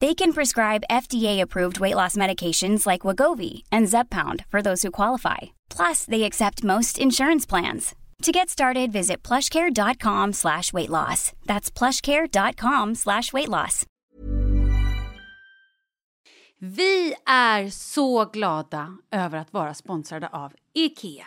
They can prescribe FDA-approved weight loss medications like Wagovi and Zepbound for those who qualify. Plus, they accept most insurance plans. To get started, visit plushcare.com slash weight loss. That's plushcare.com slash weight loss. Vi är över att vara sponsrade IKEA.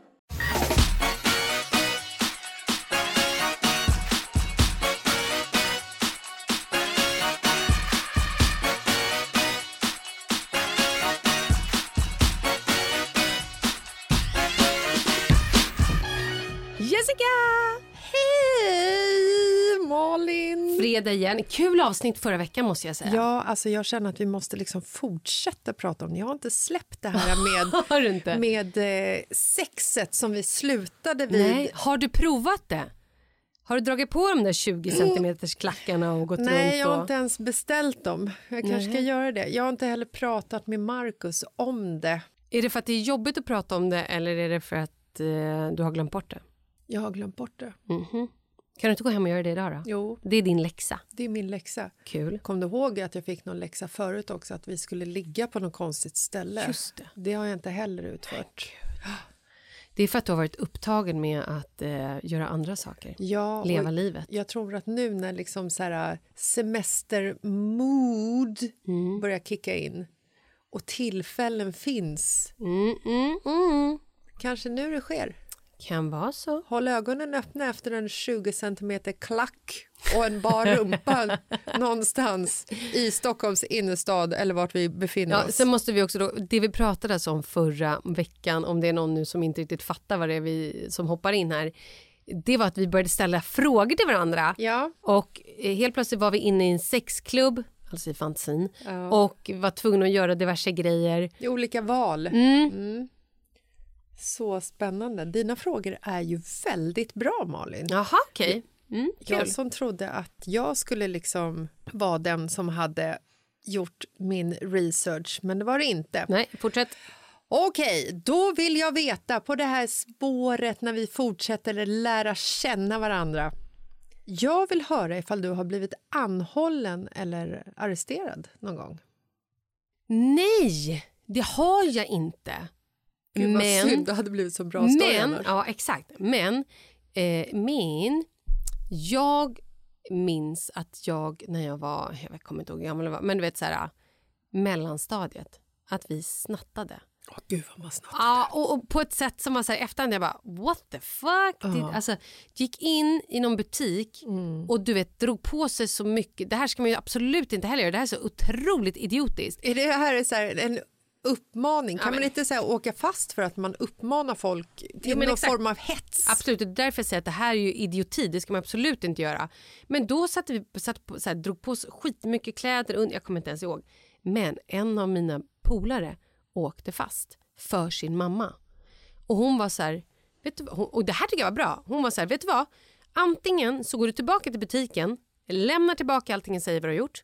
Jessica! Hej Malin! Fredag igen. Kul avsnitt förra veckan måste jag säga. Ja, alltså jag känner att vi måste liksom fortsätta prata om det. Jag har inte släppt det här med, med eh, sexet som vi slutade vid. Nej. Har du provat det? Har du dragit på de där 20 centimeters klackarna och gått Nej, runt? jag har inte ens beställt dem. Jag kanske ska Nej. göra det. Jag har inte heller pratat med Markus om det. Är det för att det är jobbigt att prata om det eller är det för att eh, du har glömt bort det? Jag har glömt bort det. Mhm. Kan du inte gå hem och göra det idag då? Jo, Det är din läxa. det är min läxa. Kul. Kom du ihåg att jag fick någon läxa förut också? Att vi skulle ligga på något konstigt ställe. Just det. Det har jag inte heller utfört. Det är för att du har varit upptagen med att eh, göra andra saker. Ja, Leva livet. Jag tror att nu när liksom så här semestermood Mm. börjar kicka in och tillfällen finns, Mm, mm, mm. kanske nu det sker. Kan vara så. Håll ögonen öppna efter en 20 centimeter klack och en bar rumpa någonstans i Stockholms innerstad eller vart vi befinner Ja, oss. sen måste vi också då, det vi pratade alltså om förra veckan, om det är någon nu som inte riktigt fattar vad det är vi som hoppar in här. det var att vi började ställa frågor till varandra. Ja. Och eh, helt plötsligt var vi inne i en sexklubb, alltså i fantasin, och var tvungna att göra diverse grejer. I olika val. Mm. Så spännande. Dina frågor är ju väldigt bra, Malin. Jaha, okej. Mm, kul. Jag som trodde att jag skulle liksom vara den som hade gjort min research, men det var det inte. Nej, fortsätt. Okej, då vill jag veta på det här spåret när vi fortsätter lära känna varandra. Jag vill höra ifall du har blivit anhållen eller arresterad någon gång. Nej, det har jag inte. Gud, vad men, synd, det hade blivit så bra story men, annars. ja exakt. Men, eh, men jag minns att jag när jag var, jag kommer inte ihåg hur gammal jag var, men du vet så här mellanstadiet, att vi snattade. Åh, Gud vad man snabbt. Ja, och, och på ett sätt som var så här efterhand, jag bara what the fuck? Det, alltså, gick in i någon butik Mm. och du vet drog på sig så mycket. Det här ska man ju absolut inte heller göra. Det här är så otroligt idiotiskt. Är det här så här, en uppmaning? Kan Ja, man inte här, åka fast för att man uppmanar folk till Jo, någon exakt. form av hets? Absolut, det är därför jag säger att det här är ju idioti. Det ska man absolut inte göra. Men då satte vi, satt på, så här, drog på oss skitmycket kläder. Jag kommer inte ens ihåg. Men en av mina polare åkte fast för sin mamma. Och hon var så här, vet du, och det här tycker jag var bra. Hon var så här, vet du vad? Antingen så går du tillbaka till butiken, lämnar tillbaka allting och säger vad du har gjort.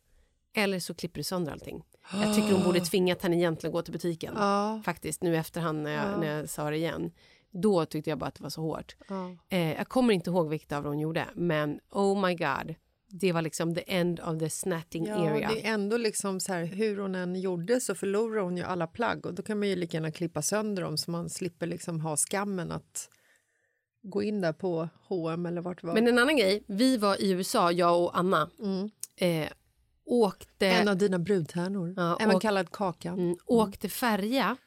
Eller så klipper du sönder allting. Jag tycker hon borde tvingat henne egentligen att gå till butiken. Ja. Faktiskt nu i efterhand när jag, när jag sa det igen. Då tyckte jag bara att det var så hårt. Ja. Eh, jag kommer inte ihåg vilket av dem hon gjorde, men oh my god. Det var liksom the end of the snatting Ja, area. det är ändå liksom så här, hur hon än gjorde så förlorar hon ju alla plagg och då kan man ju lika gärna klippa sönder dem så man slipper liksom ha skammen att gå in där på H&M eller vart det var. Men en annan grej, vi var i USA, jag och Anna. Eh, åkte, en av dina brudtärnor, Ja, även och- kallad Kakan. mm, åkte färja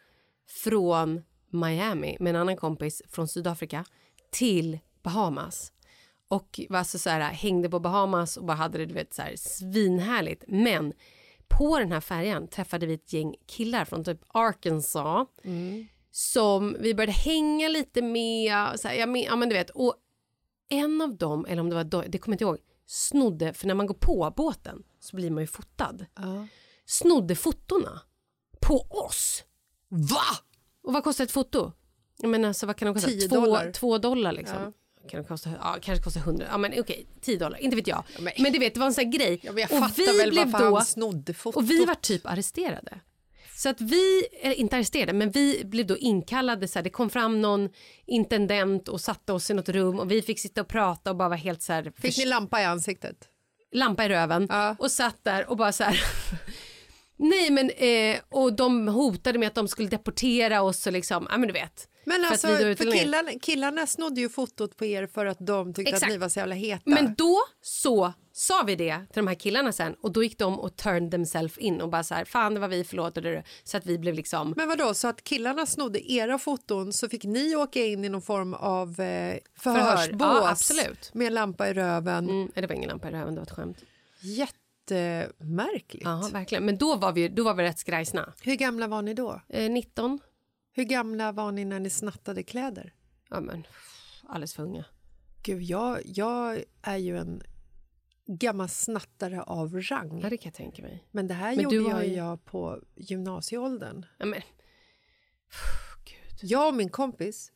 från Miami med en annan kompis från Sydafrika till Bahamas. Och var alltså så här, hängde på Bahamas och bara hade det du vet, så här, svinhärligt. Men på den här färjan träffade vi ett gäng killar från typ Arkansas som vi började hänga lite med. Så här, ja, men, ja, men du vet. Och en av dem, eller om det var det kommer jag inte ihåg, snodde, för när man går på båten så blir man ju fotad. Ja. Snodde fotona på oss. Va? Och vad kostar ett foto? Jag menar, alltså, vad kan det kosta? 10 två, dollar. Två dollar liksom. Kan det kosta, ja, kanske kostar 100, ja men okej, 10 dollar, inte vet jag. men- men, du vet, det var en sån här grej. Ja, jag och fattar väl varför han snodde fotot. och vi var typ arresterade. Så att vi, eller inte arresterade, men vi blev då inkallade. Så här, det kom fram någon intendent och satte oss i något rum och vi fick sitta och prata och bara vara helt så här, Fick ni lampa i ansiktet? Lampa i röven Ja. och satt där och bara så här. Nej men eh, och de hotade med att de skulle deportera oss och liksom, ja men du vet. Men För alltså, för utbildningen. killarna, killarna snodde ju fotot på er för att de tyckte Exakt. att ni var så jävla heta. Men då så sa vi det till de här killarna sen och då gick de och turned themselves in och bara så här, fan det var vi, förlåt. och det- Så att vi blev liksom, Men vadå, så att killarna snodde era foton så fick ni åka in i någon form av eh, förhörsbås Ja, absolut. med lampa i röven? mm, det var ingen lampa i röven, det var ett skämt. Jättemärkligt. Ja, verkligen. Men då var vi, då var vi rätt skrajsna. Hur gamla var ni då? Eh, 19, Hur gamla var ni när ni snattade kläder? ja men alldeles för unga. Gud, jag, jag är ju en gammal snattare av rang. Ja, det kan jag tänka mig. Men det här Men gjorde jag, ju- jag på gymnasieåldern. Ja, men, Jag och min kompis,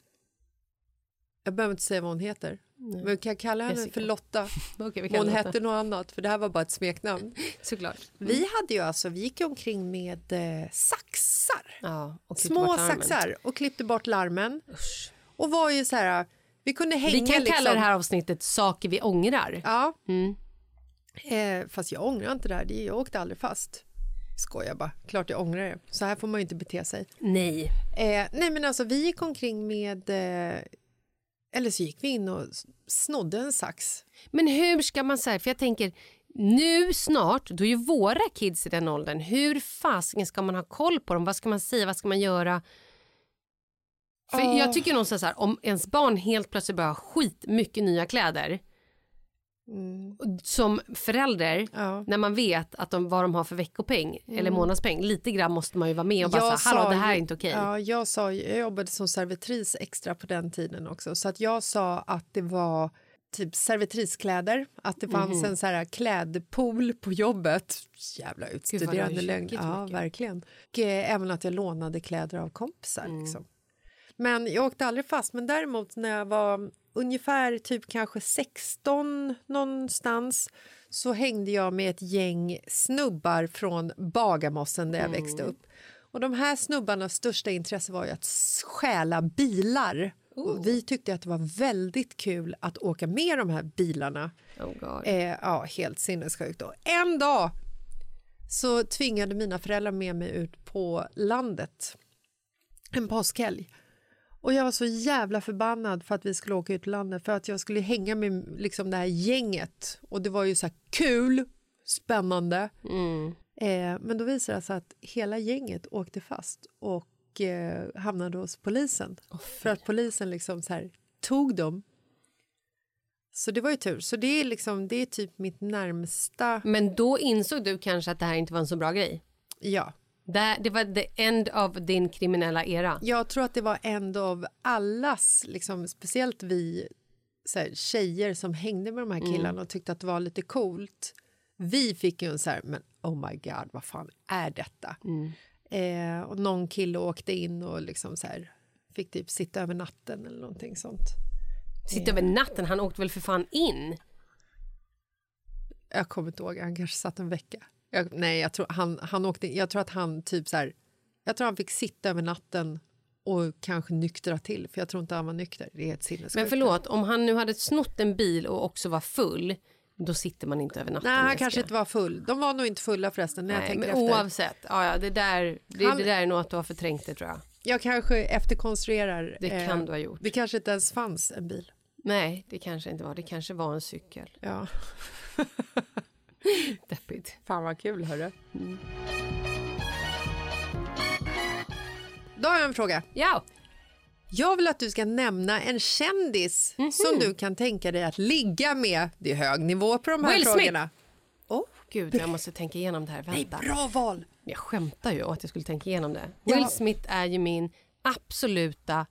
jag behöver inte säga vad hon heter, men vi kan kalla henne Jessica. för Lotta. kan hon hette något annat, för det här var bara ett smeknamn. Såklart. Vi hade ju alltså, vi gick omkring med eh, saxar. Ja, Små saxar och klippte bort larmen. Usch. Och var ju så här, vi kunde hänga Vi kan liksom. kalla det här avsnittet saker vi ångrar. Ja, Mm. Eh, fast jag ångrar inte det här, det- jag åkte aldrig fast. Skojar bara, klart jag ångrar det. Så här får man ju inte bete sig. Nej. Eh, nej men alltså vi gick omkring med, eh, eller så gick vi in och snodde en sax. Men hur ska man säga, för jag tänker nu snart, då är ju våra kids i den åldern, hur fasiken ska man ha koll på dem? Vad ska man säga, vad ska man göra? För Åh. jag tycker någonstans så här, om ens barn helt plötsligt börjar ha skit mycket nya kläder, Som förälder, Ja. när man vet att de, vad de har för veckopeng eller månadspeng, lite grann måste man ju vara med och bara Jag säga, hallå det här är inte okej. Ja, jag, sa, jag jobbade som servitris extra på den tiden också. Så att jag sa att det var typ servitriskläder, att det fanns Mhm. en så här klädpool på jobbet. Jävla utstuderande lögn. Ja, mycket. verkligen. Och eh, även att jag lånade kläder av kompisar. Mm. Liksom. Men jag åkte aldrig fast. Men däremot när jag var ungefär typ kanske 16 någonstans så hängde jag med ett gäng snubbar från Bagarmossen där jag växte upp. Och de här snubbarnas största intresse var ju att stjäla bilar. Och vi tyckte att det var väldigt kul att åka med de här bilarna. Oh. Eh, ja, helt sinnessjukt. Och en dag så tvingade mina föräldrar med mig ut på landet en påskhelg. Och jag var så jävla förbannad för att vi skulle åka ut på landet för att jag skulle hänga med liksom det här gänget. Och det var ju så här kul, spännande. Eh, men då visade det sig att hela gänget åkte fast och eh, hamnade hos polisen. för att polisen liksom så här, tog dem. Så det var ju tur. Så det är, liksom, det är typ mitt närmsta... Men då insåg du kanske att det här inte var en så bra grej? Ja. Det, det var the end of din kriminella era. Jag tror att det var en av allas, liksom, speciellt vi så här, tjejer som hängde med de här killarna och tyckte att det var lite coolt. Vi fick ju en så här, men oh my god, vad fan är detta? Eh, och någon kille åkte in och liksom så här, fick typ sitta över natten eller någonting sånt. Sitta över natten, han åkte väl för fan in? Jag kommer inte ihåg, han kanske satt en vecka. Jag, nej, jag tror, han, han åkte, jag tror att han typ så här, jag tror han fick sitta över natten och kanske nyktra till, för jag tror inte han var nykter. Det är ett sinnessjukt. Men förlåt, om han nu hade snott en bil och också var full, då sitter man inte över natten. Nej, han kanske inte var full. De var nog inte fulla förresten. När jag Nej, tänker men efter. oavsett, ja, ja, det, där, det, Han- det där är nog att du har förträngt det tror jag. Jag kanske efterkonstruerar. Det eh, kan du ha gjort. Det kanske inte ens fanns en bil. Nej, det kanske inte var. Det kanske var en cykel. Ja. Deppigt. Fan vad kul, hörru. Då har jag en fråga. Ja, Jag vill att du ska nämna en kändis Mhm. som du kan tänka dig att ligga med. Det är hög nivå på de här Will Smith. frågorna. Oh, gud, jag måste tänka igenom det här. nej, Vänta. bra val! Jag skämtar ju att jag skulle tänka igenom det. Ja. Will Smith är ju min absoluta...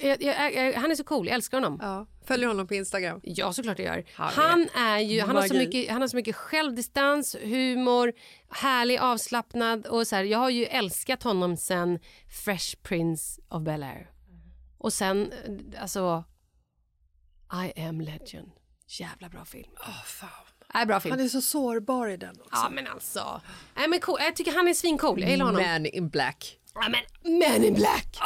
Jag, jag, jag, han är så cool, jag älskar honom. Ja, följer honom på Instagram. Ja, såklart jag gör. Han är Han är ju, han har, så mycket, han har så mycket självdistans, humor, härlig, avslappnad och så här, jag har ju älskat honom sen Fresh Prince of Bel-Air. Och sen, eh, alltså, I am legend. Jävla bra film. Oh, fan. Äh, bra film. Han är så sårbar i den också. Ja men alltså. Nej, men cool. Jag tycker han är svincool. Jag gillar honom. Man in black. Ja, men Men in Black!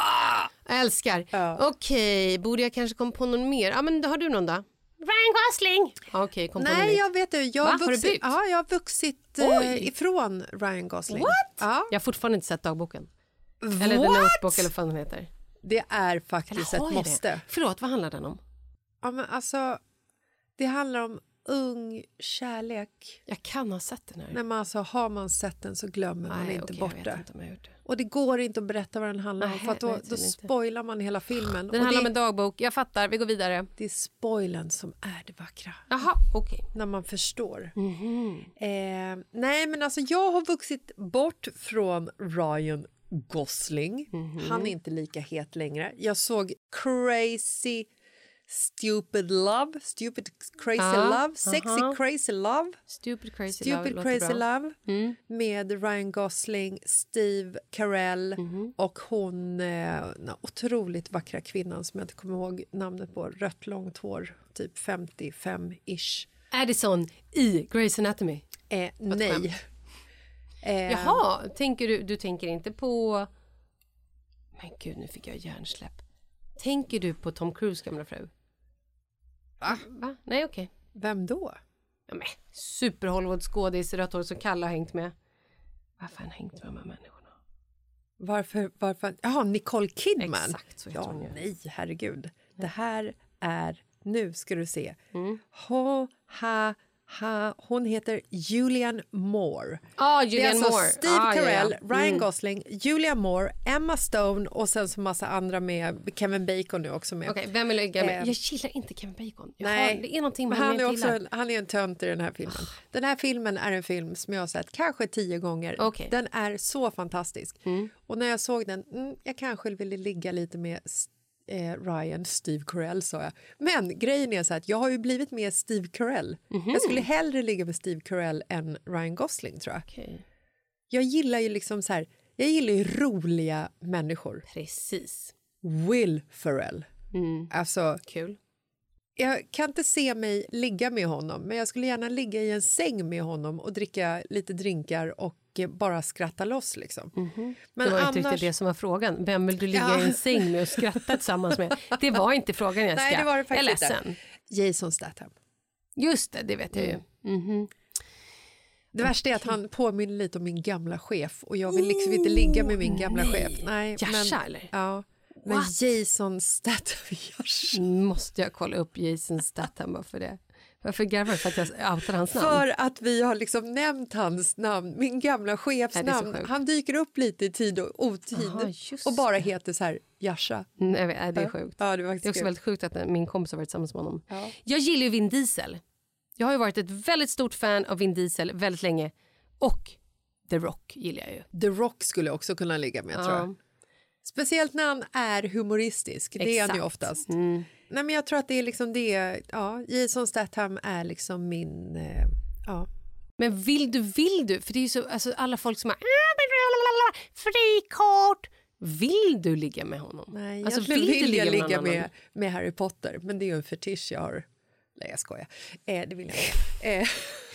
Jag älskar. Ja. Okej, borde jag kanske komma på någon mer? Ja, men har du någon då? Ryan Gosling! Okej, kom på någon Nej, jag vet det. Jag Va? har Har du vuxit, bytt? ja, jag har vuxit Oj. eh, ifrån Ryan Gosling. What? Ja. Jag har fortfarande inte sett dagboken. Eller The? Notebook eller vad fan den heter. Det är faktiskt har ett jag måste. det? Förlåt, vad handlar den om? Ja, men alltså, det handlar om ung kärlek. Jag kan ha sett den här. När man, alltså, har man sett den så glömmer man Nej, inte okej, bort det. inte om det. Och det går inte att berätta vad den handlar om Nej, för att då, nej, då spoilar man hela filmen. Den handlar om en dagbok. Jag fattar, vi går vidare. det är spoilen som är det vackra. Jaha, okej. När man förstår. Mhm. Eh, nej, men alltså jag har vuxit bort från Ryan Gosling. Mhm. Han är inte lika het längre. Jag såg Crazy Stupid Love. Stupid Crazy Ja, Love. Sexy aha. Crazy Love. Stupid Crazy Love Stupid låter Crazy. Love Mm. med Ryan Gosling, Steve Carell Mhm. och hon eh, otroligt vackra kvinnan som jag inte kommer ihåg namnet på. Rött långt hår, typ 55-ish. Addison i Grey's Anatomy. Eh, nej. Eh, Jaha, tänker du, du tänker inte på... Men gud, nu fick jag hjärnsläpp. Tänker du på Tom Cruise gamla fru? Va? Va? Nej, okej. Vem då? Ja, men, super Hollywood-skådis, rött hår som Kalle har hängt med. Varför har han hängt med de här människorna? Varför? varför? Jaha, Nicole Kidman. Exakt så heter ja, hon ju. nej, herregud. Det här är... Nu ska du se. Mm. Ho, ha, Ha, hon heter Julian Moore. Ah, Det är alltså Moore. Steve Ah, ja, Carell, ja. Ryan Mm. Gosling, Julia Moore, Emma Stone och sen så massa andra med. Kevin Bacon nu också med. Okej, vem vill med? Eh, Jag gillar inte Kevin Bacon. Jag Nej, har, det är någonting med han är, jag också en, han är en tönt i den här filmen. Den här filmen är en film som jag har sett kanske tio gånger. Okej. Den är så fantastisk. Och när jag såg den, mm, jag kanske ville ligga lite med S- eh, Ryan, Steve Carell sa jag. Men grejen är så att jag har ju blivit med Steve Carell. Jag skulle hellre ligga med Steve Carell än Ryan Gosling tror jag. Okej. Jag gillar ju liksom så här, jag gillar ju roliga människor. Precis. Will Ferrell. Mm. Alltså, Kul. jag kan inte se mig ligga med honom men jag skulle gärna ligga i en säng med honom och dricka lite drinkar och bara skratta loss. Liksom. Men Mhm. det var inte riktigt det som var frågan. Vem vill du ligga Ja. i en säng med och skratta tillsammans med? Det var inte frågan Jessica. Nej, det var det jag är faktiskt ledsen. inte. Jason Statham. Just det, det vet jag ju. Mhm. Det värsta är att han påminner lite om min gamla chef och jag vill liksom inte ligga med min gamla nej. chef. Nej, Jasha, men, eller? Ja. Men What? Jason Statham. Måste jag kolla upp Jason Statham bara för det? Varför garvar du? För att jag outar hans namn? För att vi har liksom nämnt hans namn, min gamla chefs Nej, är sjukt. Han dyker upp lite i tid och otid Aha, och bara heter så här Jasha. Mm, jag vet, nej, det är sjukt. Ja, det, var Det är också väldigt sjukt att min kompis har varit tillsammans med honom. Ja. Jag gillar ju Vin Diesel. Jag har ju varit ett väldigt stort fan av Vin Diesel väldigt länge. Och The Rock gillar jag ju. The Rock skulle jag också kunna ligga med tror jag. Speciellt när han är humoristisk. Det är han ju Exakt. oftast. Mm. Nej, men jag tror att det är liksom det. Ja, Jason Statham är liksom min... Eh, ja. Men vill du, vill du? För det är ju så, alltså alla folk som har frikort. Vill du ligga med honom? Nej, alltså, egentligen vill, du jag någon ligga annan? med, med Harry Potter, men det är ju en fetisch jag har. Nej, jag skojar. Eh, det vill jag inte. Eh,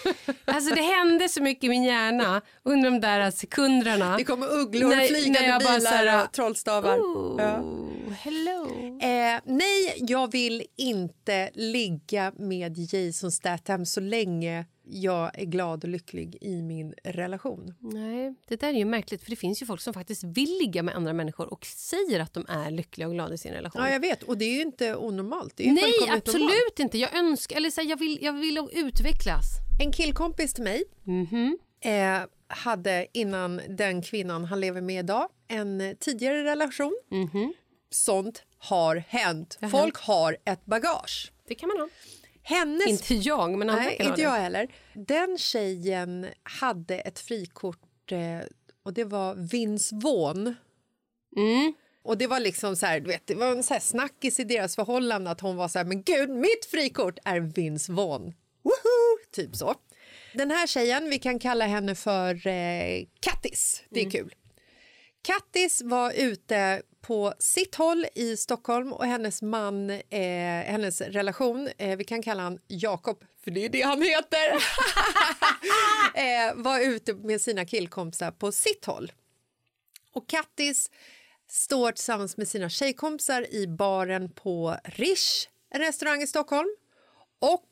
Alltså det hände så mycket i min hjärna under de där sekunderna. det kommer ugglor, Nej, flygande nej, jag bara bilar så här, trollstavar. Ja. Oh, hello. Eh, nej, jag vill inte ligga med Jason Statham så länge jag är glad och lycklig i min relation. Nej, det där är ju märkligt för det finns ju folk som faktiskt vill ligga med andra människor och säger att de är lyckliga och glada i sin relation. Ja, jag vet. Och det är ju inte onormalt. Det är Nej, absolut normalt. inte. Jag önskar, eller så här, jag vill, jag vill utvecklas. En killkompis till mig Mhm. eh, hade innan den kvinnan han lever med idag en tidigare relation. Sånt har hänt. Folk har ett bagage. Det kan man ha. Hennes Inte jag, men andra Nej, kan inte jag heller. Den tjejen hade ett frikort eh, och det var Vince Vaughn. Mm. Och det var liksom så här, du vet, det var en så här snackis i deras förhållande att hon var så här, men gud, mitt frikort är Vince Vaughn. Woho! Typ så. Den här tjejen, vi kan kalla henne för eh, Kattis. Det är Mm. kul. Kattis var ute på sitt håll i Stockholm och hennes man, eh, hennes relation, eh, vi kan kalla han Jakob, för det är det han heter, eh, var ute med sina killkompisar på sitt håll. Och Kattis står tillsammans med sina tjejkompisar i baren på Rish, en restaurang i Stockholm. Och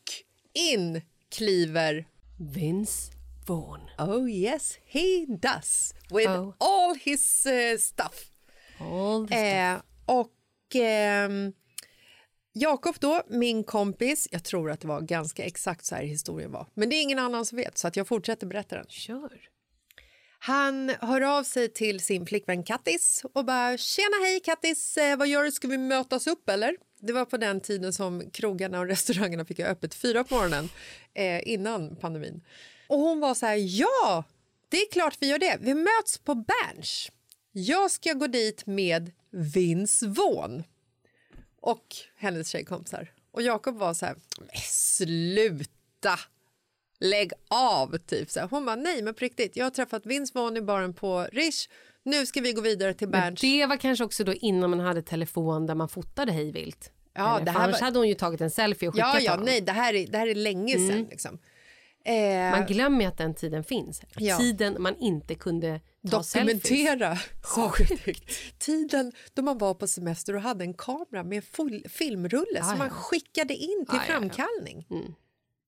in kliver Vince Vaughn. Oh yes, he does. With Oh. all his eh, stuff. Eh, och ehm, Jakob då, min kompis, jag tror att det var ganska exakt så här historien var. Men det är ingen annan som vet så att jag fortsätter berätta den. Kör. Han hör av sig till sin flickvän Kattis och bara “Tjena hej Kattis, eh, vad gör du? Ska vi mötas upp eller?” Det var på den tiden som krogarna och restaurangerna fick ha öppet fyra på morgonen eh, innan pandemin. Och hon var så här “Ja, det är klart vi gör det. Vi möts på Berns. Jag ska gå dit med Vince Vaughn och hennes tjejkompisar. Och Jakob var så här “Men sluta!” lägg av. Typ. Så här. Hon bara, nej men på riktigt, jag har träffat Vince Vaughn i baren på Rish. Nu ska vi gå vidare till Men Berns. det var kanske också då innan man hade telefon där man fotade hej vilt. Ja, Eller, det här annars var- hade hon ju tagit en selfie och skickat Ja, ja, honom. nej, det här är, det här är länge sedan. Liksom. Eh, Man glömmer ju att den tiden finns. Ja. Tiden man inte kunde. Dokumentera. Tiden då man var på semester och hade en kamera med full filmrulle som ja. man skickade in till ja, ja. framkallning.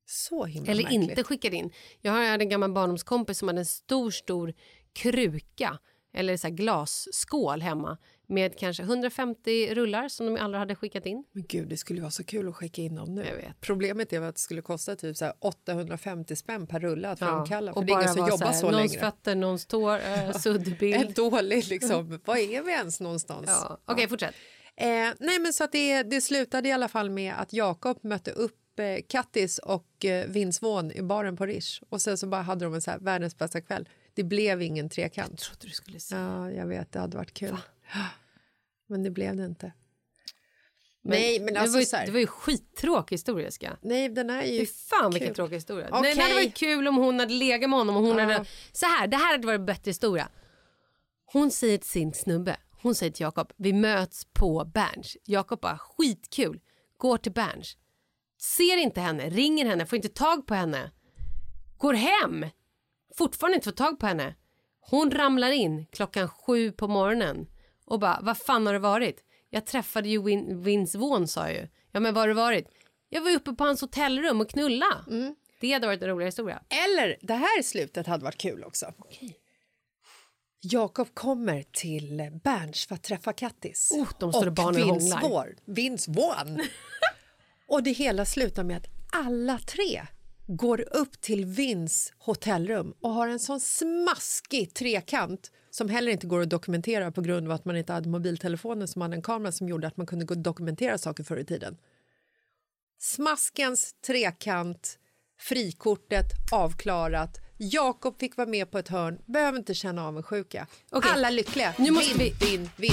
Så himla Eller märkligt. inte skickade in. Jag har en gammal barndomskompis som hade en stor, stor kruka eller så glasskål hemma med kanske 150 rullar som de aldrig hade skickat in. Men gud, det skulle vara så kul att skicka in dem nu. Jag vet. Problemet är att det skulle kosta typ så här 850 spänn per rulle att framkalla. För och det är ingen som jobbar här, så någons längre. fötter, någons tår, äh, suddbild. En dålig liksom. Var är vi ens någonstans? Ja. Okej, fortsätt. Eh, nej, men så att det, det slutade i alla fall med att Jakob mötte upp eh, Kattis och eh, Vaughn i baren på Rish. Och sen så bara hade de en så här världens bästa kväll. Det blev ingen trekant. trodde du skulle säga. Ja, jag vet. Det hade varit kul. Men det blev det inte. Men nej, men det, alltså var ju, så här, det var ju skittråkig historia, ska. Nej, den är ju Fy fan vilken kul. tråkig historia. Okej. Nej, det hade varit kul om hon hade legat med honom och hon Ja. hade... Så här, det här hade varit en bättre historia. Hon säger till sin snubbe, hon säger till Jakob, vi möts på Berns. Jakob bara, skitkul, går till Berns. Ser inte henne, ringer henne, får inte tag på henne. Går hem, fortfarande inte får tag på henne. Hon ramlar in klockan sju på morgonen och bara, vad fan har det varit? Jag träffade ju Win- Vince Vaughn sa jag ju. Ja men var har det varit? Jag var uppe på hans hotellrum och knulla. Det hade varit en roligare historia. Eller det här slutet hade varit kul också. Jakob kommer till Berns för att träffa Kattis. Oh, de står och barnen Vince. Vaughn. Vince Vaughn. och det hela slutar med att alla tre går upp till Vins hotellrum och har en sån smaskig trekant som heller inte går att dokumentera på grund av att man inte hade mobiltelefoner som hade en kamera som gjorde att man kunde dokumentera saker förr i tiden. Smaskens trekant, frikortet avklarat. Jakob fick vara med på ett hörn, behöver inte känna avundsjuka. Okej. Alla lyckliga. Nu måste vinn, vi- vinn, vinn.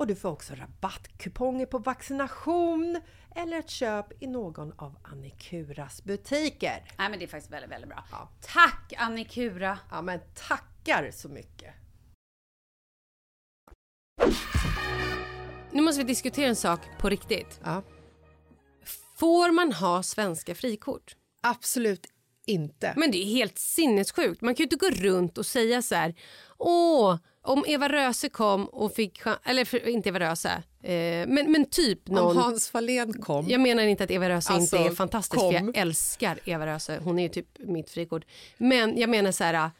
och du får också rabattkuponger på vaccination eller ett köp i någon av Annikuras butiker. Nej men det är faktiskt väldigt, väldigt bra. Ja. Tack Annikura! Ja men tackar så mycket! Nu måste vi diskutera en sak på riktigt. Ja. Får man ha svenska frikort? Absolut inte. Men det är helt sinnessjukt. Man kan ju inte gå runt och säga så här. Åh, om Eva Röse kom och fick Eller inte Eva Röse. Eh, men, men typ någon. Om Hans Fahlén kom. Jag menar inte att Eva Röse Alltså, inte är fantastisk för jag älskar Eva Röse. Hon är ju typ mitt frikort. Men jag menar så här.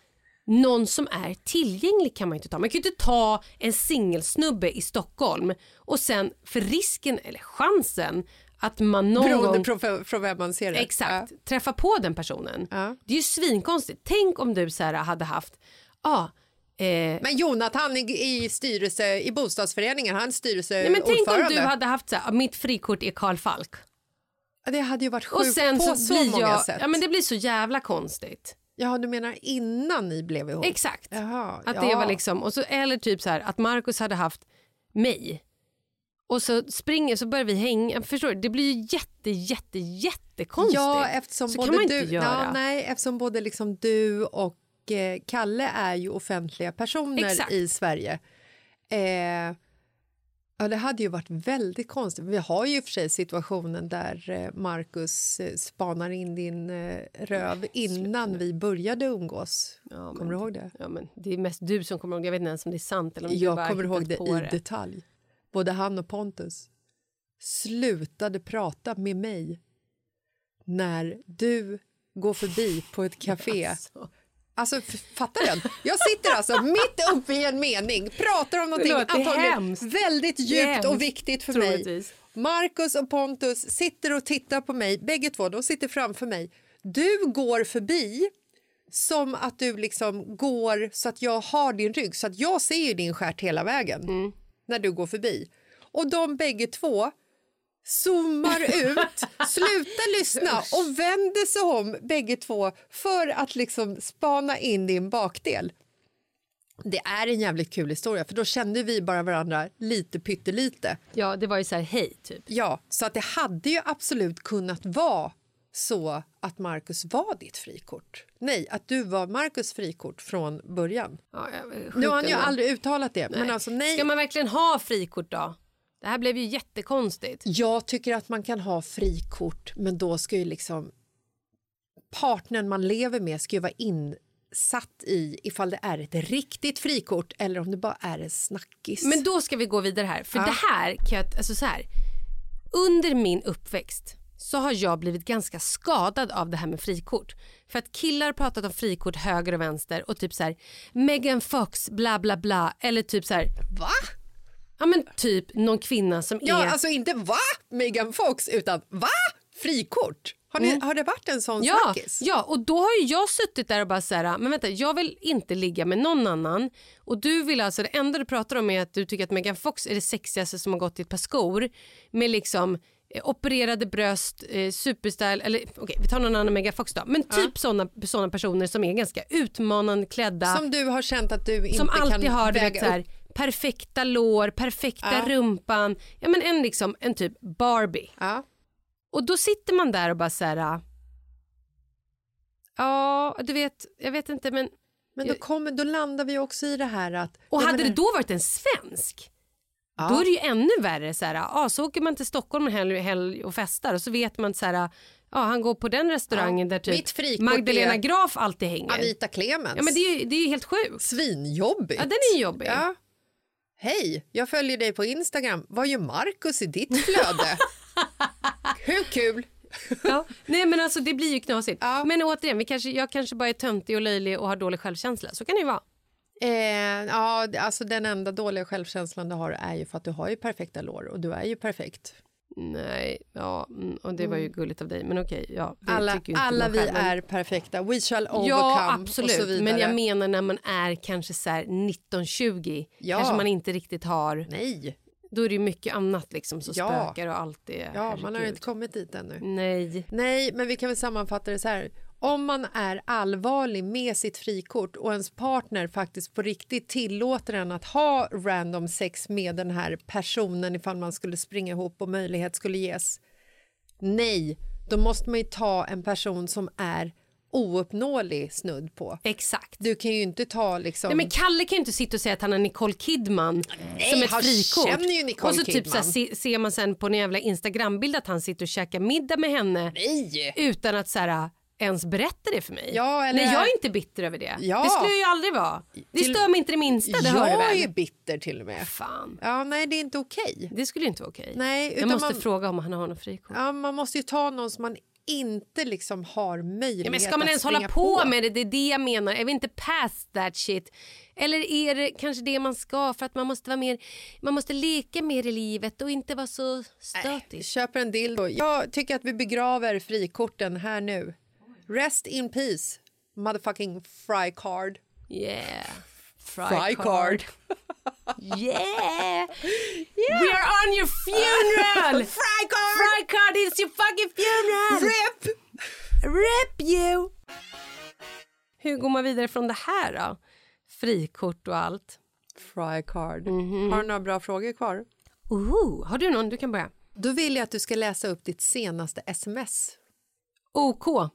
Någon som är tillgänglig kan man ju inte ta. Man kan ju inte ta en singelsnubbe i Stockholm och sen för risken eller chansen att man någon Beroende gång på från vem man ser det. Exakt, träffa på den personen. Ja. Det är ju svinkonstigt. Tänk om du så här hade haft, ja, eh, Men Jonathan i, i styrelse i bostadsföreningen, han är nej, styrelseordförande. men tänk om du hade haft så här, mitt frikort är Karl Falk. Ja, Det hade ju varit Och sjukt sen på så, så, många jag, sätt. ja men det blir så jävla konstigt. Ja, du menar innan ni blev ihop? Exakt. Jaha, Att ja. det var liksom, och så, eller typ så här att Markus hade haft mig. Och så springer så börjar vi hänga. Förstår du? Det blir ju jätte, jätte, jättekonstigt. Ja, eftersom så både kan man du, inte göra. Ja, nej, eftersom både liksom du och eh, Kalle är ju offentliga personer Exakt. i Sverige. Eh, ja, det hade ju varit väldigt konstigt. Vi har ju i och för sig situationen där eh, Marcus eh, spanar in din röv innan vi började umgås. Ja, men- Kommer du ihåg det? Ja, men det är mest du som kommer ihåg det. Jag vet inte ens om det är sant eller om Jag bara kommer ihåg det i detalj. Både han och Pontus slutade prata med mig när du går förbi på ett café. Alltså. Alltså, fattar den? Jag sitter alltså mitt uppe i en mening, pratar om någonting antagligen hemskt. väldigt djupt och hemskt, viktigt för mig. Marcus och Pontus sitter och tittar på mig, bägge två, de sitter framför mig. Du går förbi som att du liksom går så att jag har din rygg, så att jag ser din stjärt hela vägen Mm. när du går förbi. Och de bägge två zoomar ut, slutar lyssna och vänder sig om bägge två för att liksom spana in din bakdel. Det är en jävligt kul historia för då kände vi bara varandra lite pyttelite. Ja, det var ju så här, hej, typ. Ja, så att det hade ju absolut kunnat vara så att Marcus var ditt frikort. Nej, att du var Marcus frikort från början. Ja, Nu har han ju aldrig uttalat det, men alltså nej. Ska man verkligen ha frikort då? Det här blev ju jättekonstigt. Jag tycker att man kan ha frikort, men då ska ju liksom partnern man lever med ska ju vara insatt i ifall det är ett riktigt frikort eller om det bara är en snackis. Men då ska vi gå vidare här. För Ja. det här kan jag, alltså så här. Under min uppväxt så har jag blivit ganska skadad av det här med frikort. För att killar pratat om frikort höger och vänster och typ så här Megan Fox bla bla bla eller typ så här Va? Ja men typ någon kvinna som Ja, är alltså inte va Megan Fox, utan va frikort? Har, ni, har det varit en sån Mm. Ja, snackis? ja, och då har ju jag suttit där och bara så här, men vänta, jag vill inte ligga med någon annan och du vill alltså, det enda du pratar om är att du tycker att Megan Fox är det sexigaste som har gått i ett par skor med liksom eh, opererade bröst, eh, superstyle, eller okej vi tar någon annan Megan Fox då, men typ såna, såna personer som är ganska utmanande klädda, Som du har känt att du inte som kan väga upp? Perfekta lår, perfekta Ja. rumpan, ja men en liksom en typ Barbie. Ja. Och då sitter man där och bara så här... Ja, du vet, jag vet inte men... Men då, kommer, då landar vi också i det här att... Och hade menar- det då varit en svensk, Ja. då är det ju ännu värre. Så, här, ja, så åker man till Stockholm en helg, helg och festar och så vet man så här, ja, han går på den restaurangen Ja. där typ Magdalena är Graf alltid hänger. Anita Clemens. Ja, men det är det är helt sjukt. Svinjobbigt. Ja, den är ju jobbig. Ja. Hej, jag följer dig på Instagram. Vad gör Markus i ditt flöde? Hur kul? Ja. Nej men alltså det blir ju knasigt. Ja. Men återigen, vi kanske, jag kanske bara är töntig och löjlig och har dålig självkänsla. Så kan det ju vara. Eh, ja, alltså den enda dåliga självkänslan du har är ju för att du har ju perfekta lår och du är ju perfekt. Nej, ja, mm, och det var ju gulligt av dig. Men okej, ja. det Alla, alla vi själv, är perfekta. We shall overcome. Ja, Och så absolut. vidare. Men jag menar när man är kanske så här 19-20, Ja. kanske man inte riktigt har... Nej, Då är det ju mycket annat liksom som Ja. spökar och allt det. ja, man har herregud. inte kommit dit ännu. Nej. Nej, men vi kan väl sammanfatta det så här. Om man är allvarlig med sitt frikort och ens partner faktiskt på riktigt tillåter en att ha random sex med den här personen ifall man skulle springa ihop och möjlighet skulle ges. Nej, då måste man ju ta en person som är ouppnåelig snudd på. Exakt. Du kan ju inte ta liksom... Nej, men Kalle kan ju inte sitta och säga att han har Nicole Kidman som ett han frikort. känner ju Nicole och så typ så här, ser man sen på en jävla Instagrambild att han sitter och käkar middag med henne Nej! utan att så här, ens berätta det för mig. Ja, eller- Nej, jag är inte bitter över det. Ja. Det skulle jag ju aldrig vara. Det Till- stör mig inte det minsta, det hör Jag väl? är ju bitter till och med. Fan, Ja, nej, det är inte okej. det skulle inte vara okej. Nej, jag måste man- fråga om han har något frikort. Ja, man måste ju ta någon som man inte liksom har möjlighet Ja, men ska man ens hålla på, med det? Det är det jag menar. Är vi inte past that shit? Eller är det kanske det man ska för att man måste vara mer, man måste leka mer i livet och inte vara så stötig? Köper en dildo. Jag tycker att vi begraver frikorten här nu. Rest in peace, motherfucking fry card. Yeah. Fry, Fry card. Yeah. We are on your funeral! Fry card! Fry card is your fucking funeral! RIP! Rip you! Hur går man vidare från det här då? Frikort och allt. Fry card. Mhm. Har du några bra frågor kvar? Ooh, har du någon? Du kan börja. Då vill jag att du ska läsa upp ditt senaste sms. OK.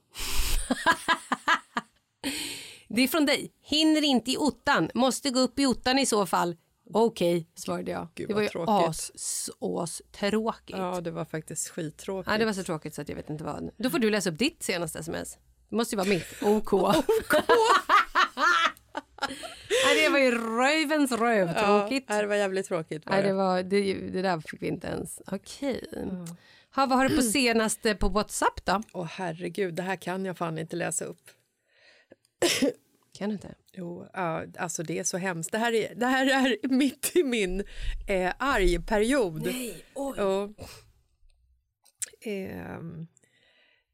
Det är från dig. Hinner inte i ottan. Måste gå upp i ottan i så fall. Okej, svarade jag. Gud, det var ju tråkigt. as, as tråkigt. Ja, det var faktiskt skittråkigt. Ja, det var så tråkigt så att jag vet inte vad. Då får du läsa upp ditt senaste sms. Det måste ju vara mitt. OK. Nej, det var ju rövens röv. Tråkigt. Ja, det var jävligt tråkigt. Var Nej, det. var, det, det där fick vi inte ens. Okej. Ha, vad har du på senaste på Whatsapp då? Åh herregud, det här kan jag fan inte läsa upp. Kan du inte? Jo, ja, alltså det är så hemskt. Det här är, det här är mitt i min eh, argperiod. Nej, oj. Och, ehm,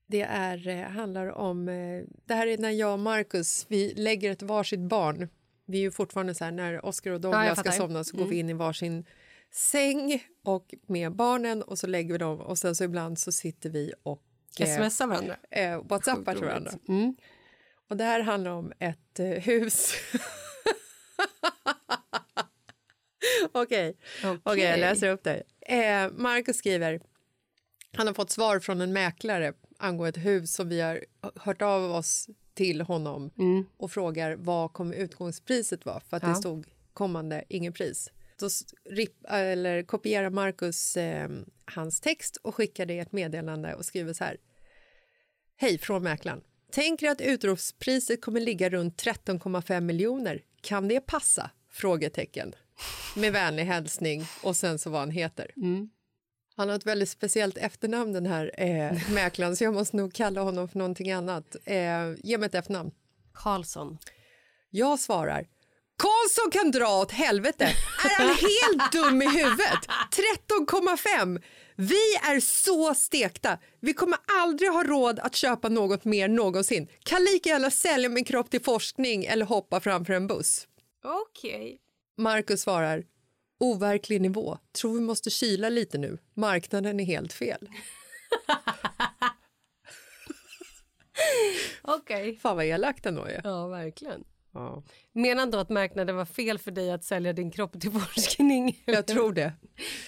det är, eh, handlar om... Eh, det här är när jag och Marcus vi lägger ett varsitt barn. Vi är ju fortfarande så här, när Oscar och Ja, Douglas jag ska somna så går vi in i varsin säng och med barnen och så lägger vi dem och sen så ibland så sitter vi och eh, Smsa varandra? eh, whatsappar till varandra. Mm. Och det här handlar om ett eh, hus. Okej, Okej, jag läser upp det. Eh, Marcus skriver, han har fått svar från en mäklare angående ett hus som vi har hört av oss till honom och frågar vad kommer utgångspriset vara för att Mm. Ja. det stod kommande ingen pris. Då s- rip, eller kopierar Marcus eh, hans text och skickar det i ett meddelande och skriver så här. Hej från mäklaren. Tänker att utropspriset kommer ligga runt 13,5 miljoner. Kan det passa? Frågetecken. Med vänlig hälsning och sen så vad han heter. Han har ett väldigt speciellt efternamn den här eh, mäklaren så jag måste nog kalla honom för någonting annat. Eh, ge mig ett efternamn. Karlsson. Jag svarar Karlsson kan dra åt helvete. Är han helt dum i huvudet? 13,5. Vi är så stekta. Vi kommer aldrig ha råd att köpa något mer någonsin. Kan lika gärna sälja min kropp till forskning eller hoppa framför en buss. Okej. Marcus svarar overklig nivå. Tror vi måste kyla lite nu. Marknaden är helt fel. Okej. Fan vad elakt ändå är. Ja, verkligen. Ja. Menar då att marknaden var fel för dig att sälja din kropp till forskning? Jag tror det.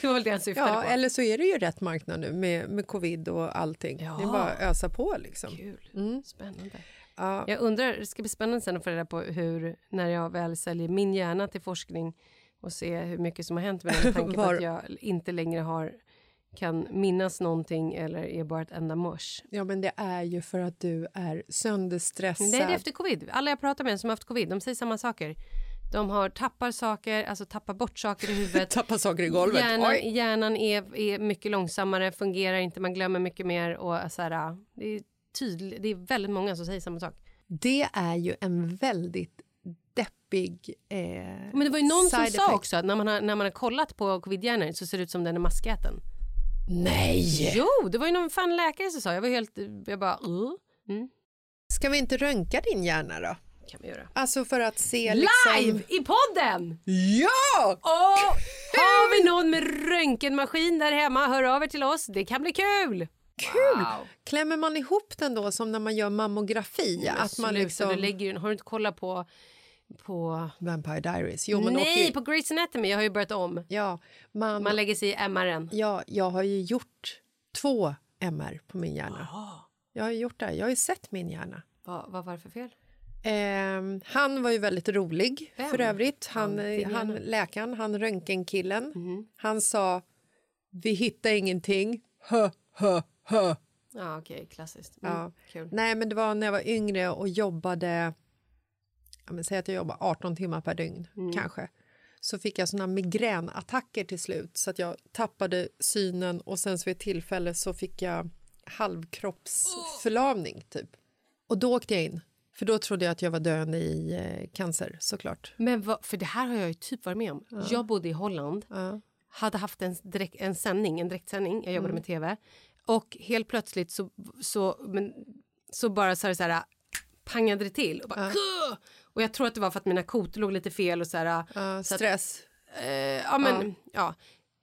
Det var väl det han syftade Ja, på. eller så är det ju rätt marknad nu med, med covid och allting. Ja. Det är bara att ösa på liksom. Kul. Spännande. Ja. Jag undrar, det ska bli spännande sen att få reda på hur, när jag väl säljer min hjärna till forskning och se hur mycket som har hänt med den med tanke på Var- att jag inte längre har, kan minnas någonting eller är bara ett enda mors. ja, men det är ju för att du är sönderstressad. Det är efter covid. Alla jag pratar med som har haft covid, de säger samma saker. De har tappar saker, alltså tappar bort saker i huvudet. Tappa saker i golvet. Hjärnan, Oj. hjärnan är, är mycket långsammare, fungerar inte, man glömmer mycket mer. Och så här, det, är tydligt, det är väldigt många som säger samma sak. Det är ju en väldigt deppig eh, Men det var ju någon som side sa effect. också att när man har, när man har kollat på covidhjärnor så ser det ut som den är maskäten. Nej! Jo, det var ju någon fan läkare som sa. Jag var helt, jag bara, uh, mm, Ska vi inte röntga din hjärna då? kan vi göra. Alltså för att se liksom... Live i podden! Ja! Och har vi någon med röntgenmaskin där hemma, hör av er till oss. Det kan bli kul! Kul! Wow. Klämmer man ihop den då som när man gör mammografi? att man Sluta, liksom... du lägger, har du inte kollat på... på Vampire Diaries. Jo, Nej, åker- på Grey's Anatomy. Jag har ju börjat om. Ja, man... Man lägger sig i MR'n. ja, jag har ju gjort två MR på min hjärna. Jag har ju gjort det. Jag har ju sett min hjärna. Vad, vad var det för fel? Ehm, han var ju väldigt rolig Vem? för övrigt. Han, Han, han, läkaren, han röntgenkillen. Han sa vi hittar ingenting. Hö, hö, hö. Ja, okej. Klassiskt. Mm, Ja. Kul. Nej, men det var när jag var yngre och jobbade... Ja, men säg att jag jobbade 18 timmar per dygn, kanske. Så fick jag såna migränattacker till slut så att jag tappade synen och sen så vid ett tillfälle så fick jag halvkroppsförlamning typ. Och då åkte jag in. För då trodde jag att jag var döende i eh, cancer såklart. Men vad, för det här har jag ju typ varit med om. Jag bodde i Holland, Ja. hade haft en, direkt, en sändning, en direktsändning, jag jobbade Mm. med tv. Och helt plötsligt så, så, men, så bara så här, så här pangade det till. Och, bara, "Kuh!" Och jag tror att det var för att mina kotor låg lite fel och så här. Ja, så att- stress. Eh, ja, men, ja.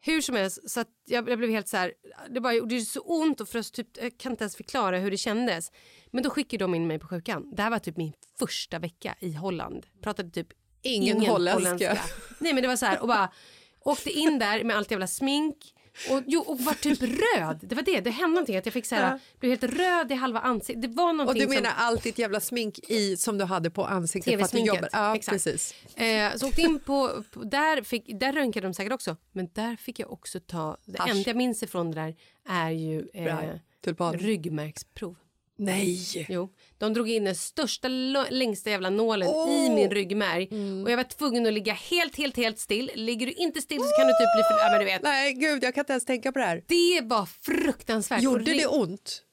Hur som helst, så att jag, jag blev helt så här, det bara gjorde så ont och först typ, jag kan inte ens förklara hur det kändes. Men då skickade de in mig på sjukan. Det här var typ min första vecka i Holland. Pratade typ Ingen holländska. Nej men det var så här och bara åkte in där med allt jävla smink och, jo, och var typ röd. Det var det, det hände någonting att jag fick så här, Ja. blev helt röd i halva ansiktet. Det var Och någonting du menar som... allt ditt jävla smink i som du hade på ansiktet för att du jobbade? Ja, Exakt. precis. Eh, så åkte in på, på där, fick, där röntgade de säkert också. Men där fick jag också ta, det Hasch. enda jag minns ifrån det där är ju eh, Bra. Tulpan. ryggmärgsprov. Nej! Jo, de drog in den största, längsta jävla nålen i Åh! Mm. min ryggmärg. Och jag var tvungen att ligga helt, helt, helt still. Ligger du inte still så kan du typ bli för... Ja, men du vet. Nej, gud, jag kan inte ens tänka på det här. Det var fruktansvärt. Gjorde det ont?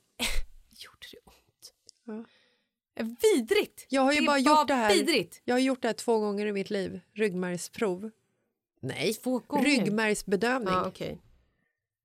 Gjorde det ont? Vidrigt! Jag har ju det bara gjort det här. Vidrigt. Jag har gjort det här två gånger i mitt liv. Ryggmärgsprov. Nej, Två gånger? ryggmärgsbedövning. Ja, okej.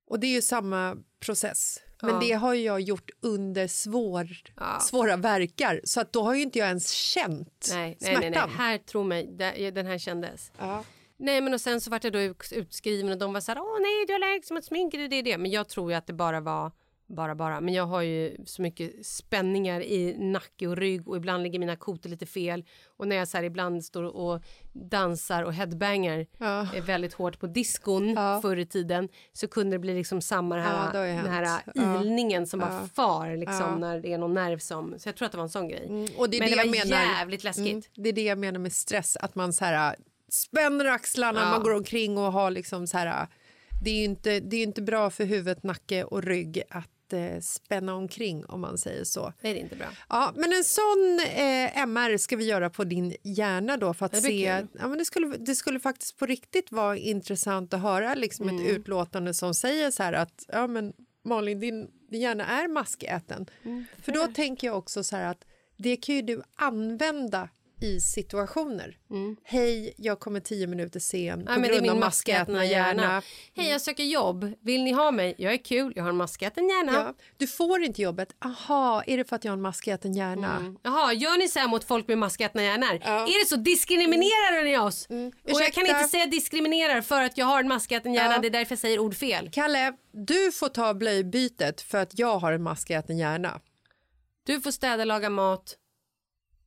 Och det är ju samma process. Men Ja. det har jag gjort under svår, Ja. svåra verkar. Så att då har ju inte jag ens känt Nej, nej, nej, smärtan. nej. Här, tro mig, den här kändes. Ja. Nej, men och sen så vart jag då ut- utskriven och de var så här, åh nej, du har allergisk mot smink, det är det, det. Men jag tror ju att det bara var, bara, bara. Men jag har ju så mycket spänningar i nacke och rygg och ibland ligger mina kotor lite fel. Och när jag så här ibland står och dansar och headbangar Ja. eh, väldigt hårt på diskon Ja. förr i tiden så kunde det bli liksom samma här, Ja, den här ilningen som bara Ja. far liksom när det är någon nerv som, så jag tror att det var en sån grej. Mm, och det är men det det var menar. jävligt läskigt. Mm, det är det jag menar med stress, att man så här, spänner axlarna, Ja. man går omkring och har liksom så här... Det är ju inte, det är inte bra för huvudet, nacke och rygg att eh, spänna omkring om man säger så. Nej, det är inte bra. Ja, men en sån eh, MR ska vi göra på din hjärna då för att Det se... kul. Ja, men det, skulle, det skulle faktiskt på riktigt vara intressant att höra liksom Mm. ett utlåtande som säger så här att ja, men Malin, din, din hjärna är maskäten. Mm, För då tänker jag också så här att det kan ju du använda i situationer. Hej, jag kommer tio minuter sen Mm. Ja, på men det är grund av maskätna hjärna. hjärna. Hej, jag söker jobb. Vill ni ha mig? Jag är kul. Jag har en maskäten hjärna. Ja, du får inte jobbet. Aha, är det för att jag har en maskäten hjärna? Mm. Jaha, gör ni så här mot folk med maskätna hjärnor? Ja. Är det så? Diskriminerar ni oss? Och jag kan inte säga diskriminerar för att jag har en maskäten hjärna. Ja. Det är därför jag säger ord fel. Kalle, du får ta blöjbytet för att jag har en maskäten hjärna. Du får städa, laga mat.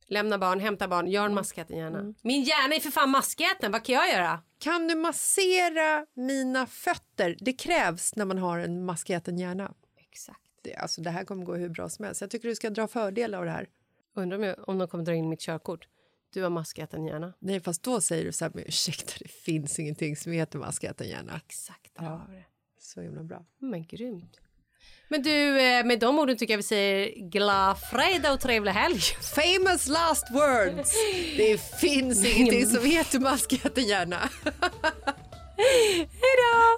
Lämna barn, hämta barn, gör en maskäten gärna. Min hjärna är för fan maskäten, vad kan jag göra? Kan du massera mina fötter? Det krävs när man har en maskäten hjärna. Exakt. Det, alltså, det här kommer gå hur bra som helst. Jag tycker du ska dra fördel av det här. Undrar om, jag, om de kommer dra in mitt körkort. Du har maskäten hjärna. Nej, fast då säger du så här, men ursäkta, det finns ingenting som heter maskäten hjärna. Exakt, det. Så himla bra. Men grymt. Men du, eh, med de orden tycker jag vi säger glad fredag och trevlig helg. Famous last words! Det finns ingenting som heter maskäten hjärna. Hej då!